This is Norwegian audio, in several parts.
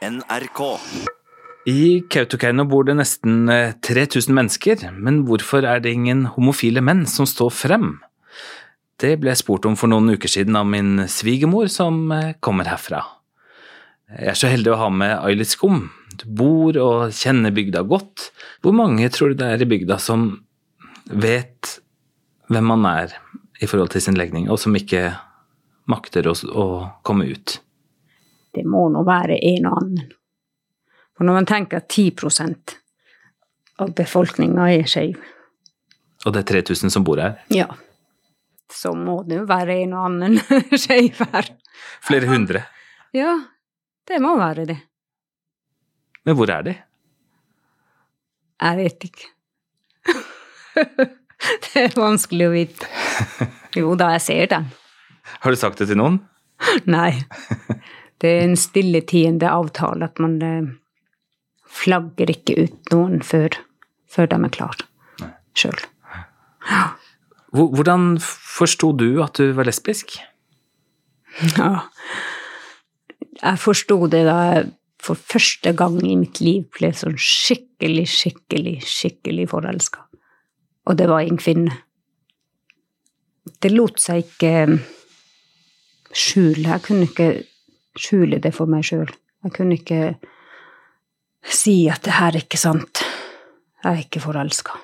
NRK. I Kautokeino bor det nesten eh, 3000 mennesker, men hvorfor er det ingen homofile menn som står frem? Det ble jeg spurt om for noen uker siden av min svigermor, som eh, kommer herfra. Jeg er så heldig å ha med Ailit Skum. Du bor og kjenner bygda godt. Hvor mange tror du det er i bygda som vet hvem man er i forhold til sin legning, og som ikke makter å, å komme ut? Det må nå være en og annen. For når man tenker at 10 av befolkninga er skeiv, Og det er 3000 som bor her? ja, så må det jo være en og annen skeiv her. Flere hundre. Ja, det må være det. Men hvor er de? Jeg vet ikke. det er vanskelig å vite. Jo da, jeg ser dem. Har du sagt det til noen? Nei. Det er en stilletiende avtale at man eh, flagger ikke ut noen før, før de er klare sjøl. Hvordan forsto du at du var lesbisk? Ja. Jeg forsto det da jeg for første gang i mitt liv ble sånn skikkelig, skikkelig, skikkelig forelska. Og det var i en kvinne. Det lot seg ikke skjule. Jeg kunne ikke skjule det for meg sjøl. Jeg kunne ikke si at det her er ikke sant. Jeg er ikke forelska.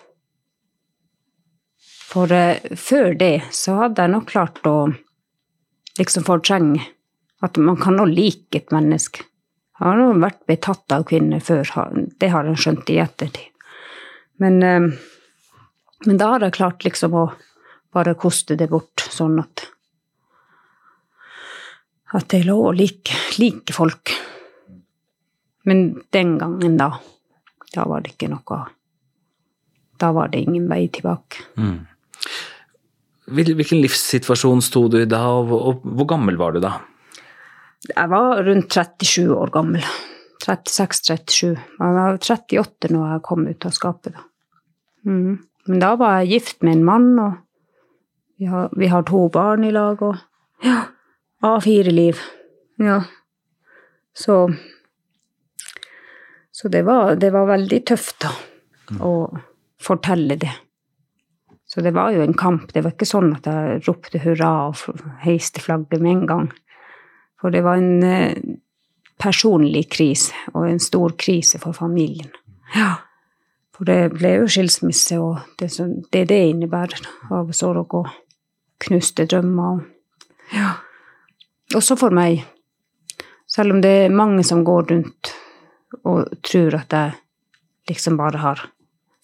For uh, før det så hadde jeg nok klart å liksom fortrenge at man kan nå like et menneske. Jeg har nå vært betatt av kvinner før, det har jeg skjønt i ettertid. Men, uh, men da har jeg klart liksom å bare koste det bort, sånn at at jeg lå og like, like folk. Men den gangen, da, da var det ikke noe Da var det ingen vei tilbake. Mm. Hvilken livssituasjon sto du i da, og hvor gammel var du da? Jeg var rundt 37 år gammel. 36-37. Jeg var 38 når jeg kom ut av skapet. Da. Mm. Men da var jeg gift med en mann, og vi har, vi har to barn i lag, og ja, A4-liv. Ja. Så Så det var, det var veldig tøft, da, å fortelle det. Så det var jo en kamp. Det var ikke sånn at jeg ropte hurra og heiste flagget med en gang. For det var en eh, personlig krise, og en stor krise for familien. Ja. For det ble jo skilsmisse, og det som, det, det innebærer av sorg og knuste drømmer. Ja. Også for meg. Selv om det er mange som går rundt og tror at jeg liksom bare har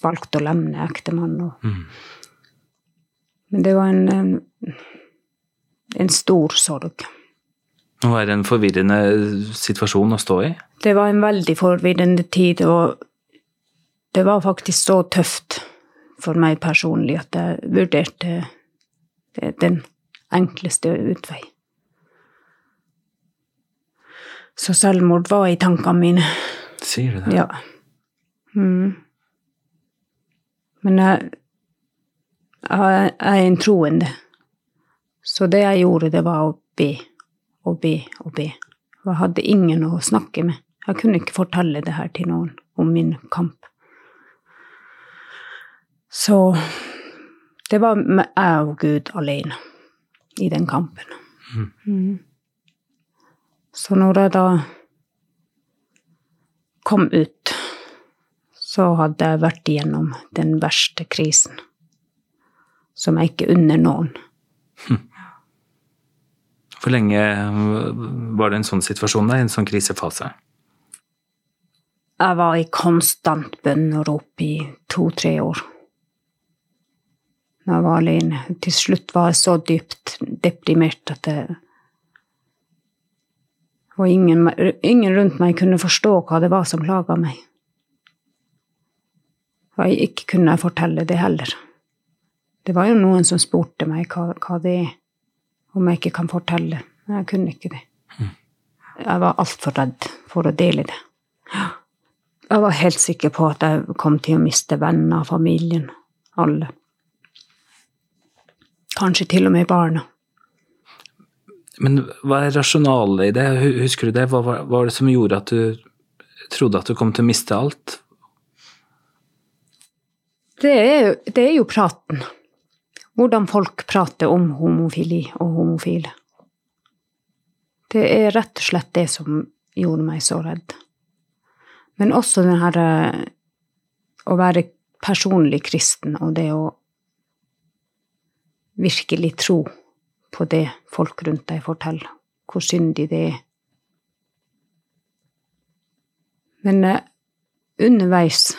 valgt å lemne ektemannen. Mm. Men det var en, en, en stor sorg. Og er det en forvirrende situasjon å stå i. Det var en veldig forvirrende tid, og det var faktisk så tøft for meg personlig at jeg vurderte den enkleste utvei. Så selvmord var i tankene mine, Sier du det? ja. Mm. Men jeg, jeg er en troende, så det jeg gjorde, det var å be og be og be. Jeg hadde ingen å snakke med. Jeg kunne ikke fortelle det her til noen om min kamp. Så det var jeg og Gud alene i den kampen. Mm. Så når jeg da kom ut, så hadde jeg vært igjennom den verste krisen. Som jeg ikke unner noen. Hvor lenge var det en sånn situasjon der, en sånn krisefase? Jeg var i konstant bønn og rop i to-tre år. Når jeg var alene. Til slutt var jeg så dypt deprimert at det Og ingen, ingen rundt meg kunne forstå hva det var som plaga meg. Og jeg ikke kunne fortelle det heller. Det var jo noen som spurte meg hva, hva det er, om jeg ikke kan fortelle. Men jeg kunne ikke det. Jeg var altfor redd for å dele det. Jeg var helt sikker på at jeg kom til å miste venner, familien, alle. Kanskje til og med barna. Men hva er rasjonalet i det? Husker du det? Hva var, det som gjorde at du trodde at du kom til å miste alt? Det er, det er jo praten. Hvordan folk prater om homofili og homofile. Det er rett og slett det som gjorde meg så redd. Men også den her eh, å være personlig kristen og det å virkelig tro på det folk rundt deg forteller, hvor syndig det er. Men uh, underveis,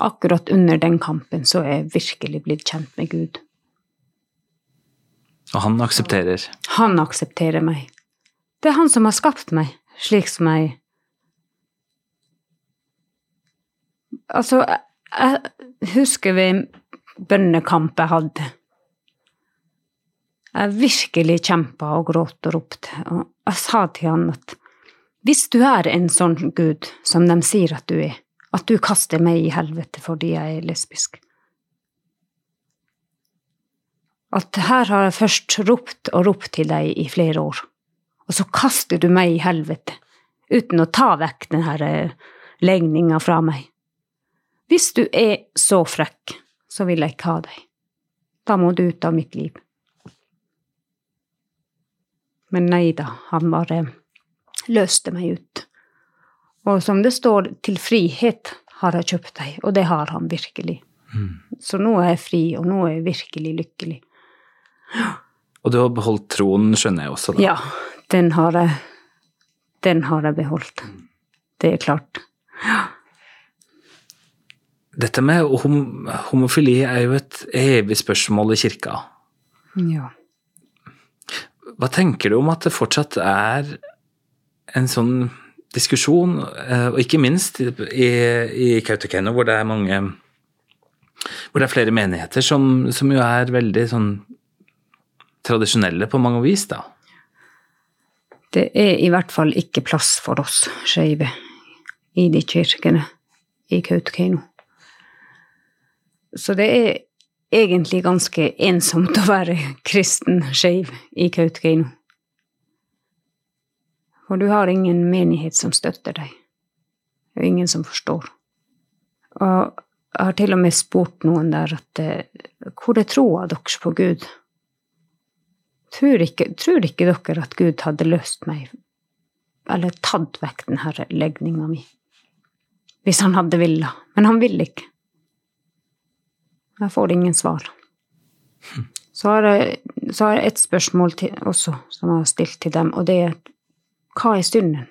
akkurat under den kampen, så er jeg virkelig blitt kjent med Gud. Og han aksepterer? Han aksepterer meg. Det er han som har skapt meg, slik som jeg Altså, jeg husker ved bønnekamp jeg hadde. Jeg virkelig kjempa og gråt og ropte, og jeg sa til han at hvis du er en sånn gud som de sier at du er, at du kaster meg i helvete fordi jeg er lesbisk At her har jeg først ropt og ropt til deg i flere år, og så kaster du meg i helvete uten å ta vekk denne eh, legninga fra meg. Hvis du er så frekk, så vil jeg ikke ha deg. Da må du ut av mitt liv. Men nei da, han bare løste meg ut. Og som det står, til frihet har jeg kjøpt deg, og det har han virkelig. Mm. Så nå er jeg fri, og nå er jeg virkelig lykkelig. Og du har beholdt troen, skjønner jeg også, da? Ja, den har jeg, den har jeg beholdt. Det er klart. Ja. Dette med hom homofili er jo et evig spørsmål i kirka. Ja. Hva tenker du om at det fortsatt er en sånn diskusjon, eh, og ikke minst i, i Kautokeino, hvor det er mange Hvor det er flere menigheter som, som jo er veldig sånn tradisjonelle på mange vis, da? Det er i hvert fall ikke plass for oss skeive i de kirkene i Kautokeino. Så det er egentlig ganske ensomt å være kristen skeiv i Kautokeino. For du har ingen menighet som støtter deg, og ingen som forstår. Og jeg har til og med spurt noen der at eh, hvor er troa deres på Gud? Tror ikke, tror ikke dere at Gud hadde løst meg, eller tatt vekk denne legninga mi? Hvis han hadde villa. Men han ville ikke. Jeg får ingen svar. Så har jeg, så har jeg et spørsmål til, også som jeg har stilt til dem, og det er hva er synden?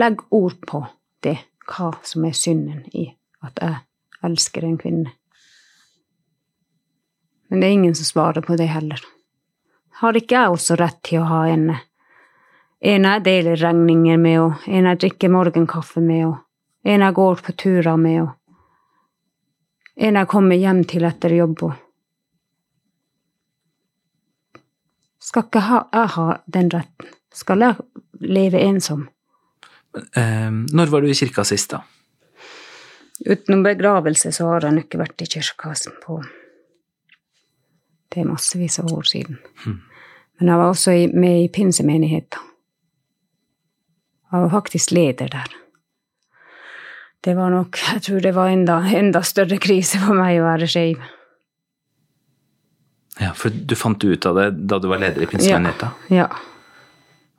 Legg ord på det, hva som er synden i at jeg elsker en kvinne. Men det er ingen som svarer på det heller. Har ikke jeg også rett til å ha en en jeg deler regninger med, og en jeg drikker morgenkaffe med, og en jeg går på turer med, og en jeg kommer hjem til etter jobb Skal ikke ha, jeg ha den retten? Skal jeg leve ensom? Eh, når var du i kirka sist, da? Utenom begravelse så har han ikke vært i kirka på Det er massevis av år siden. Hmm. Men jeg var også med i pinsemenigheta. Jeg var faktisk leder der det var nok Jeg tror det var enda, enda større krise for meg å være skeiv. Ja, for du fant ut av det da du var leder i Pinsemenigheten? Ja.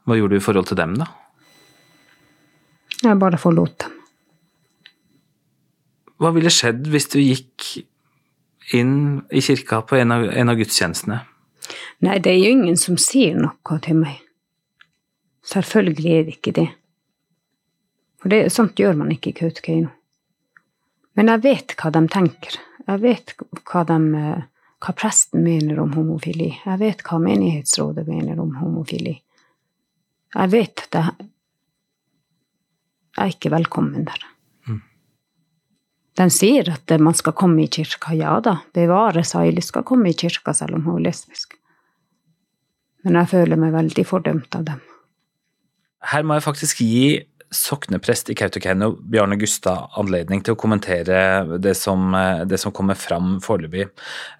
Hva gjorde du i forhold til dem, da? Jeg bare forlot dem. Hva ville skjedd hvis du gikk inn i kirka på en av, en av gudstjenestene? Nei, det er jo ingen som sier noe til meg. Selvfølgelig er det ikke det. For det, sånt gjør man ikke i Kautokeino. Men jeg vet hva de tenker. Jeg vet hva, de, hva presten mener om homofili. Jeg vet hva menighetsrådet mener om homofili. Jeg vet at jeg, jeg er ikke velkommen der. Mm. De sier at man skal komme i kirka. Ja da, bevare Saili skal komme i kirka selv om hun er lesbisk. Men jeg føler meg veldig fordømt av dem. Her må jeg faktisk gi sokneprest i Kautokeino, Bjarne Gustad, anledning til å kommentere det som, det som kommer fram foreløpig.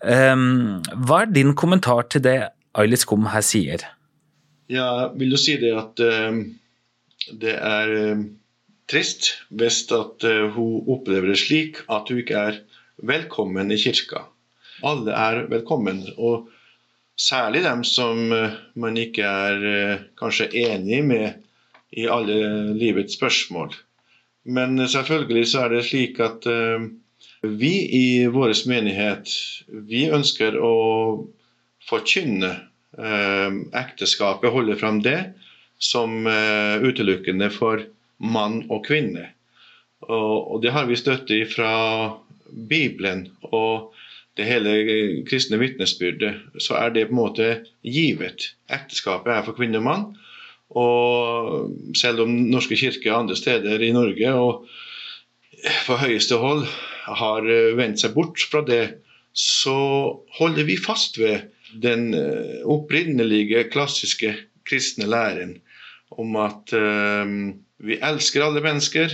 Um, hva er din kommentar til det Aili Skum her sier. Ja, vil du si det at uh, det er uh, trist hvis at uh, hun opplever det slik at hun ikke er velkommen i kirka. Alle er velkommen, og særlig dem som man ikke er kanskje enig med i alle livets spørsmål. Men selvfølgelig så er det slik at vi i vår menighet vi ønsker å forkynne eh, ekteskapet, holde fram det som eh, utelukkende for mann og kvinne. Og, det har vi støtte fra Bibelen og det hele kristne vitnesbyrdet. Så er det på en måte givet. Ekteskapet er for kvinne og mann. Og selv om Norske kirker andre steder i Norge og på høyeste hold har vendt seg bort fra det, så holder vi fast ved den eh, opprinnelige, klassiske kristne læren om at uh, vi elsker alle mennesker,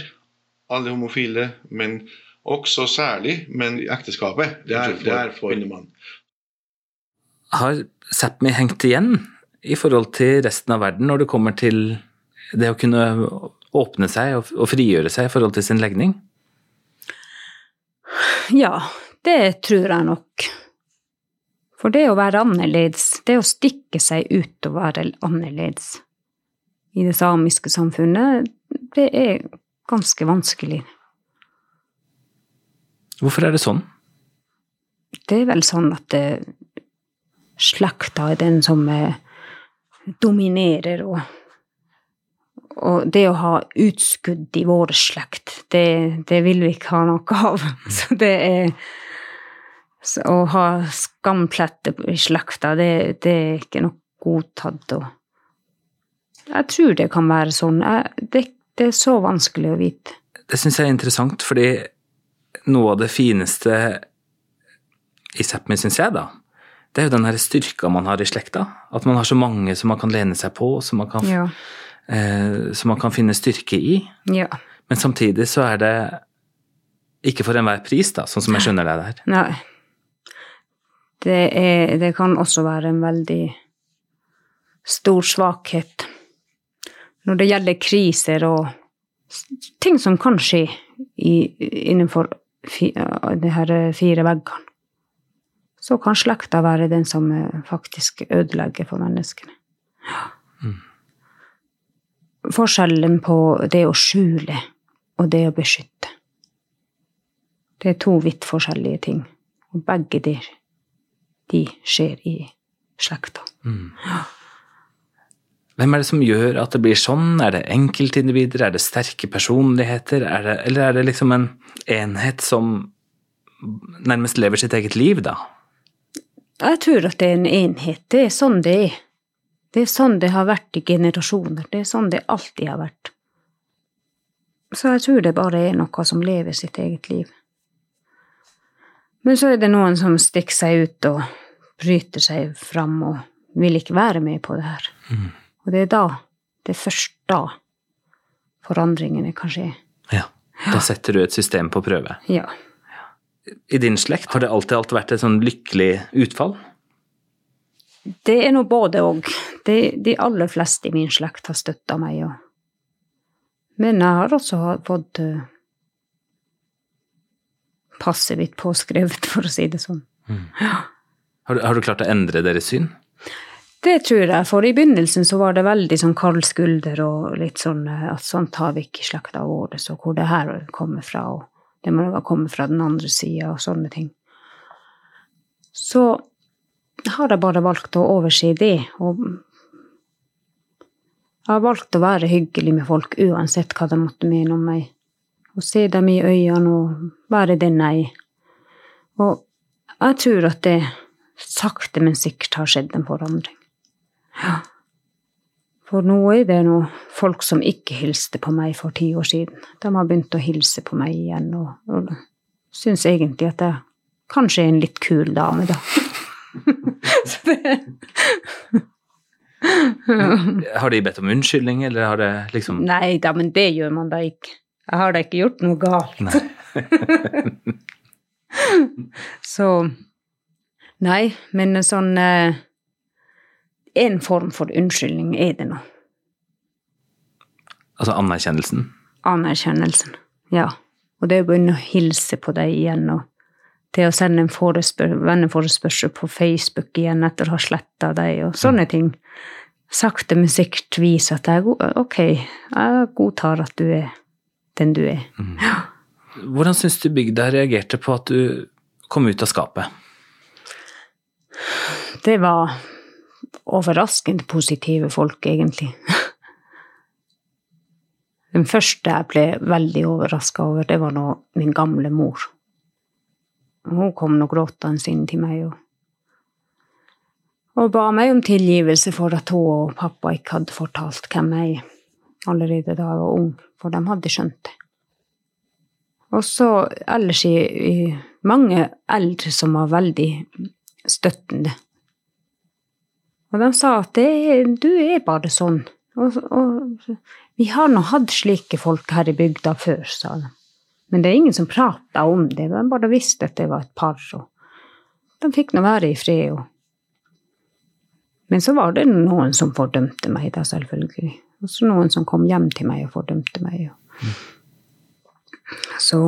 alle homofile, men også særlig men ekteskapet. Det er, det er for kvinnemann. Har Sápmi hengt igjen i forhold til resten av verden når det kommer til det å kunne åpne seg og, frigjøre seg i forhold til sin legning? Ja, det tror jeg nok. For det å være annerledes, det å stikke seg ut og være annerledes i det samiske samfunnet, det er ganske vanskelig. Hvorfor er det sånn? Det er vel sånn at eh, slekta er den som eh, dominerer, og, og, det å ha utskudd i vår slekt, det, det vil vi ikke ha noe av. Så det er så å ha skampletter i slekta, det, det, er ikke noe godtatt. Jeg tror det kan være sånn. Jeg, det, det, er så vanskelig å vite. Det syns jeg er interessant, fordi noe av det fineste i Sápmi, syns jeg, da, det er jo den her styrka man har i slekta. At man har så mange som man kan lene seg på, som man kan, ja. eh, som man kan finne styrke i. Ja. Men samtidig så er det ikke for enhver pris, da, sånn som jeg skjønner det der. Nei det, er, det kan også være en veldig stor svakhet når det gjelder kriser og ting som kan skje i, innenfor fi, de her fire veggene. Så kan slekta være den som faktisk ødelegger for menneskene. Mm. Forskjellen på det å skjule og det å beskytte. Det er to vidt forskjellige ting. Og begge de de skjer i slekta. Mm. Hvem er det som gjør at det blir sånn? Er det enkeltindivider, er det sterke personligheter, er det, eller er det liksom en enhet som nærmest lever sitt eget liv, da? Jeg tror at det er en enhet. Det er sånn det er. Det er sånn det har vært i generasjoner. Det er sånn det alltid har vært. Så jeg tror det bare er noe som lever sitt eget liv. Men så er det noen som stikker seg ut og bryter seg fram og vil ikke være med på det her. Mm. Og det er da, det er først da, forandringene kan skje. Ja. Da setter du et system på prøve. Ja. I din slekt, har det alltid alltid vært et sånn lykkelig utfall? Det er nå både. De, de, aller fleste i min slekt har støtta meg. Og... Men jeg har også fått uh, passet mitt påskrevet, for å si det sånn. Mm. Har, du, har, du, klart å endre deres syn? Det tror jeg, for i begynnelsen så var det veldig sånn kald skulder og litt sånn eh, at sånt har vi ikke i slekta vår, så hvor det her kommer fra, og det må ha kommet fra den andre sida, og sånne ting. Så har jeg bare valgt å overse det, og jeg har valgt å være hyggelig med folk uansett hva de måtte mene om meg og se dem i øynene og være den jeg er. Og jeg tror at det sakte, men sikkert har skjedd en forandring. Ja. For nå er det noe folk som ikke hilste på meg for ti år siden. De har begynt å hilse på meg igjen, og, og syns egentlig at jeg kanskje er en litt kul dame, da. Så det Har de bedt om unnskyldning, eller har det liksom Nei da, men det gjør man da ikke. Jeg har da ikke gjort noe galt. Nei. så Nei, men sånn eh, en form for unnskyldning er det nå. Altså anerkjennelsen. Anerkjennelsen. Ja. Og det å begynne å hilse på deg igjen, og det å sende en forespør venneforespørsel på Facebook igjen etter å ha sletta deg, og sånne ting. Sakte, men sikkert vise at jeg, ok, jeg godtar at du er den du er. Ja. Hvordan syns du bygda reagerte på at du kom ut av skapet? Det var overraskende positive folk, egentlig. Den første jeg ble veldig overraska over, det var nå min gamle mor. Hun kom nå gråtende inn til meg og, og ba meg om tilgivelse for at hun og pappa ikke hadde fortalt hvem jeg er, allerede da jeg var ung, for de hadde skjønt det. Og så ellers i, i mange eldre som var veldig støttende. Og de sa at det, du er bare sånn. Og, og vi har nå hatt slike folk her i bygda før, sa de. Men det er ingen som prata om det, de bare visste at det var et par. Og de fikk nå være i fred. Og... Men så var det noen som fordømte meg, da, selvfølgelig. Og så noen som kom hjem til meg og fordømte meg. Og... Så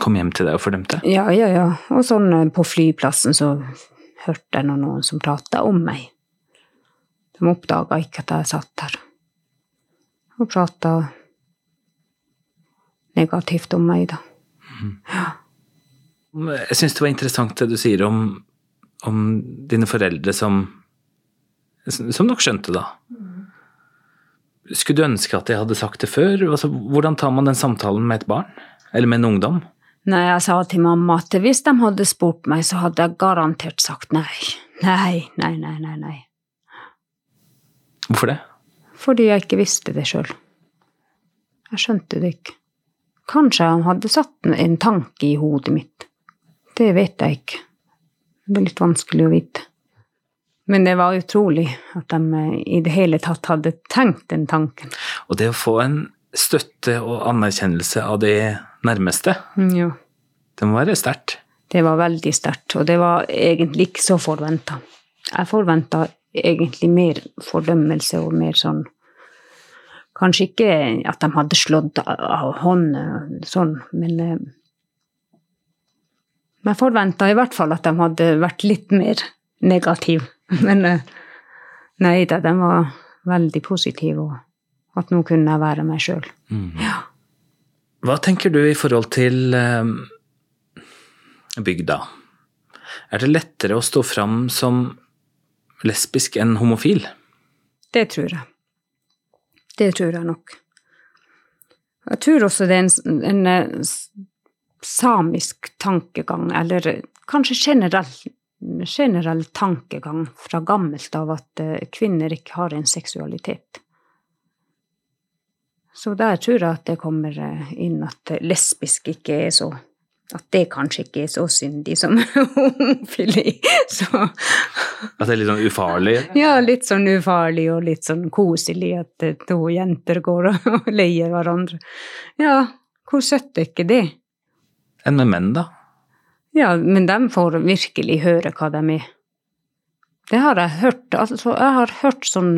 Kom hjem til deg og fordømte? Ja, ja, ja. Og sånn eh, på flyplassen så hørte jeg noen som prata om meg. De oppdaga ikke at jeg satt der. Og prata negativt om meg, da. Ja. Jeg syns det var interessant det du sier om, om dine foreldre som Som nok skjønte, da. Skulle du ønske at jeg hadde sagt det før? Altså, hvordan tar man den samtalen med et barn? Eller med en ungdom? Nei, jeg sa til mamma at hvis de hadde spurt meg, så hadde jeg garantert sagt nei. Nei, nei, nei, nei, nei. Hvorfor det? Fordi jeg ikke visste det sjøl. Jeg skjønte det ikke. Kanskje han hadde satt en tanke i hodet mitt. Det vet jeg ikke. Det er litt vanskelig å vite. Men det var utrolig at de i det hele tatt hadde tenkt den tanken. Og det å få en støtte og anerkjennelse av det nærmeste, Ja. det må være sterkt. Det var veldig sterkt, og det var egentlig ikke så forventa. Jeg forventa egentlig mer fordømmelse og mer sånn Kanskje ikke at de hadde slått av hånden sånn, men eh, Jeg forventa i hvert fall at de hadde vært litt mer negative. Men eh, nei da, de var veldig positive, og at nå kunne jeg være meg sjøl. Ja. Hva tenker du i forhold til eh, bygda? Er det lettere å stå fram som lesbisk enn homofil? Det tror jeg. Det tror jeg nok. Jeg tror også det er en, en eh, samisk tankegang, eller kanskje generell, generell tankegang fra gammelt av at eh, kvinner ikke har en seksualitet. Så der tror jeg at det kommer eh, inn at lesbisk ikke er så At det kanskje ikke er så syndig som homofili. Så At det er litt sånn ufarlig? ja, litt sånn ufarlig og litt sånn koselig at eh, to jenter går og, leier hverandre. Ja, hvor søtt er ikke det? Enn med menn, da? Ja, men de får virkelig høre hva de er. Det har jeg hørt. Altså, jeg har hørt sånn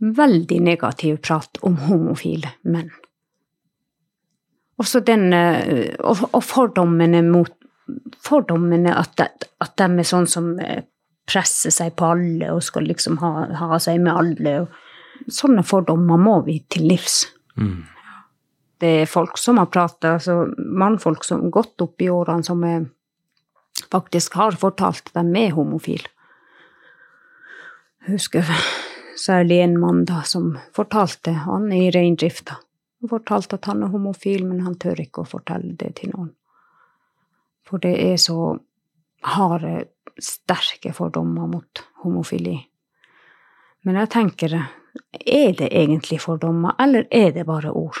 veldig negativ prat om homofile menn. Også den eh, Og, og fordommene mot Fordommene at, de- at de er sånn som eh, presser seg på alle og skal liksom ha, ha seg med alle. Sånne fordommer må vi til livs. Mm. Det er folk som har prata, altså mannfolk som gått opp i årene, som er, faktisk har fortalt at de er homofile. Jeg husker særlig en mann da som fortalte, han er i reindrifta, han fortalte at han er homofil, men han tør ikke å fortelle det til noen. For det er så harde, sterke fordommer mot homofili. Men jeg tenker, er det egentlig fordommer, eller er det bare ord?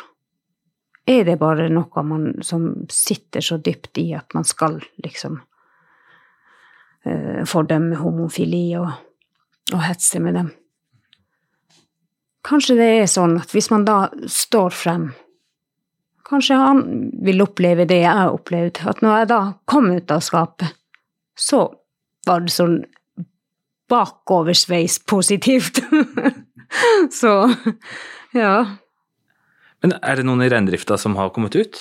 Er det bare noe man, som sitter så dypt i at man skal liksom eh, fordømme homofili og, og hetse med dem? Kanskje det er sånn at hvis man da står frem Kanskje han vil oppleve det jeg har opplevd, at når jeg da kom ut av skapet, så var det sånn bakoversveis positivt. så ja. Men er det noen i reindrifta som har kommet ut?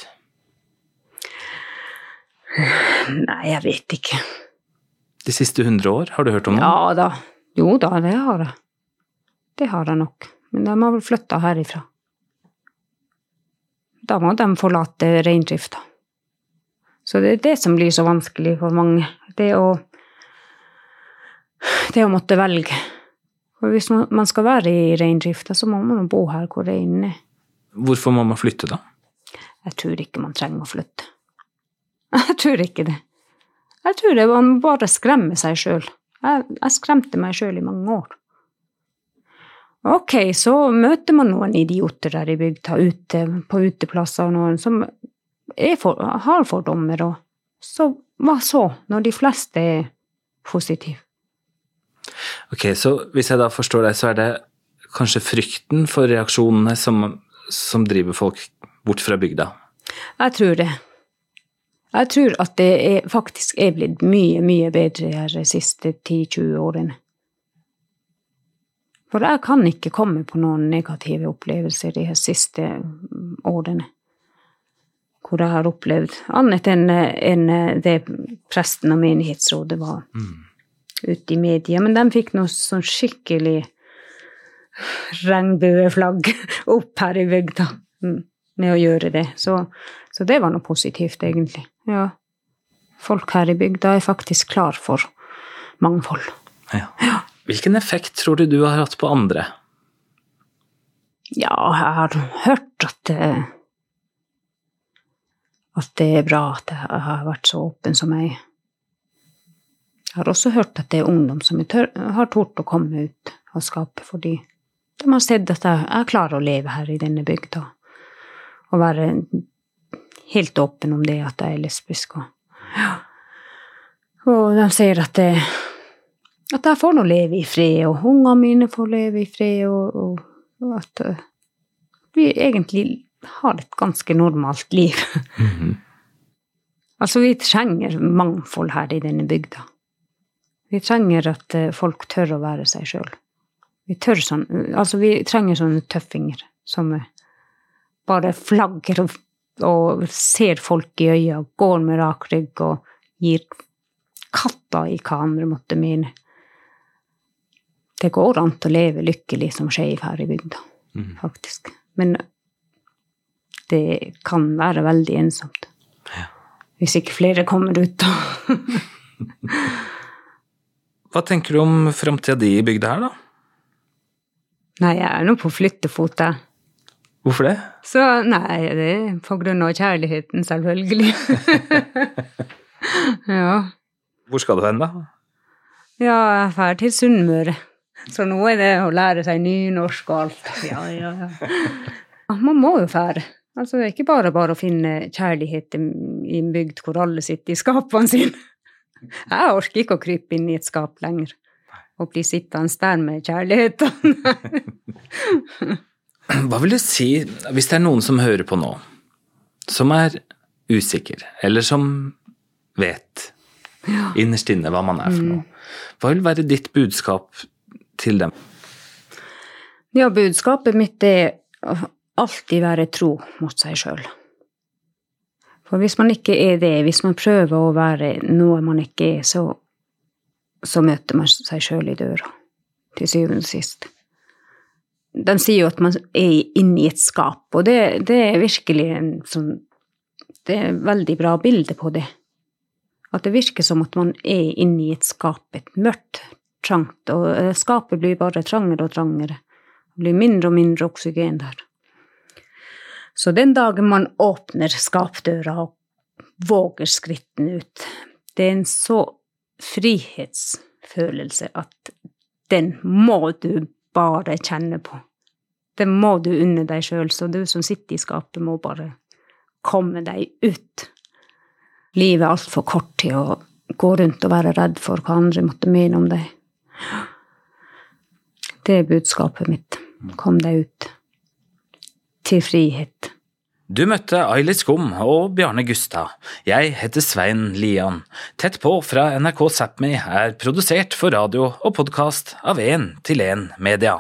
Nei, jeg vet ikke. De siste hundre år, har du hørt om noen? Ja da. Jo da, det har jeg. Det har jeg nok. Men de har vel flytta herifra. Da må de forlate reindrifta. Så det er det som blir så vanskelig for mange. Det å Det å måtte velge. For hvis man skal være i reindrifta, så må man bo her hvor reinen er. Hvorfor må man flytte, da? Jeg tror ikke man trenger å flytte. Jeg tror ikke det. Jeg tror det man bare skremmer seg sjøl. Jeg, jeg, skremte meg sjøl i mange år. Ok, så møter man noen idioter der i bygda, ute på uteplasser, noen som for, har fordommer, og så hva så, når de fleste er positive? Ok, så hvis jeg da forstår deg, så er det kanskje frykten for reaksjonene som, som driver folk bort fra bygda? Jeg tror det. Jeg tror at det er, faktisk er blitt mye, mye bedre de siste 10-20 årene. For jeg kan ikke komme på noen negative opplevelser de siste årene. Hvor jeg har opplevd annet enn enn det presten og menighetsrådet var mm. ute i media. Men de fikk noe sånn skikkelig regnbueflagg opp her i bygda mm, med å gjøre det. Så, så det var noe positivt, egentlig. Ja. Folk her i bygda er faktisk klar for mangfold. Ja. ja. Hvilken effekt tror du du har hatt på andre? Ja, jeg har hørt at det, at det er bra at jeg har vært så åpen som jeg er. Jeg har også hørt at det er ungdom som har tort å komme ut av skapet fordi de har sett at jeg, jeg klarer å leve her i denne bygda og være helt åpen om det at jeg er lesbisk. Og, ja. og de sier at det, at jeg får nå leve i fred, og ungene mine får leve i fred, og, og, at uh, vi egentlig har et ganske normalt liv. Mm -hmm. altså, vi trenger mangfold her i denne bygda. Vi trenger at uh, folk tør å være seg sjøl. Vi sånn Altså, vi trenger sånne tøffinger som uh, bare flagger og, og ser folk i øya, går med rak rygg og gir katta i hva andre måtte mene det går an å leve lykkelig som skeiv her i bygda, mm. faktisk. Men det kan være veldig ensomt. Ja. Hvis ikke flere kommer ut, da. Hva tenker du om framtida di i bygda her, da? Nei, jeg er nå på flyttefot, jeg. Hvorfor det? Så, nei, det er på grunn av kjærligheten, selvfølgelig. ja. Hvor skal du hen, da? Ja, jeg drar til Sunnmøre. Så nå er det å lære seg nynorsk og alt. Ja, ja, ja. Man må jo fære. Altså, det er ikke bare bare å finne kjærlighet i en bygd hvor alle sitter i skapene sine. Jeg orker ikke å krype inn i et skap lenger og bli sittende der med kjærligheten. Hva vil du si hvis det er noen som hører på nå, som er usikker, eller som vet ja. innerst inne hva man er for noe? Hva vil være ditt budskap til dem? Ja, budskapet mitt er alltid være tro mot seg sjøl. For hvis man ikke er det, hvis man prøver å være noe man ikke er, så, så møter man seg sjøl i døra, til syvende og sist. Den sier jo at man er inne i et skap, og det, det er virkelig en sånn Det er et veldig bra bilde på det. At det virker som at man er inne i et skap, et mørkt, trangt, og eh, skapet blir bare trangere og trangere. Det blir mindre og mindre oksygen der. Så den dagen man åpner skapdøra og våger skrittene ut, det er en så frihetsfølelse at den må du bare kjenne på. Den må du unne deg sjøl, så du som sitter i skapet, må bare komme deg ut. Livet er altfor kort til å gå rundt og være redd for hva andre måtte mene om deg. Det er budskapet mitt. Kom deg ut. Til frihet. Du møtte Aili Skum og Bjarne Gustad. Jeg heter Svein Lian. Tett på fra NRK Sápmi er produsert for radio og podkast av 1 til 1 Media.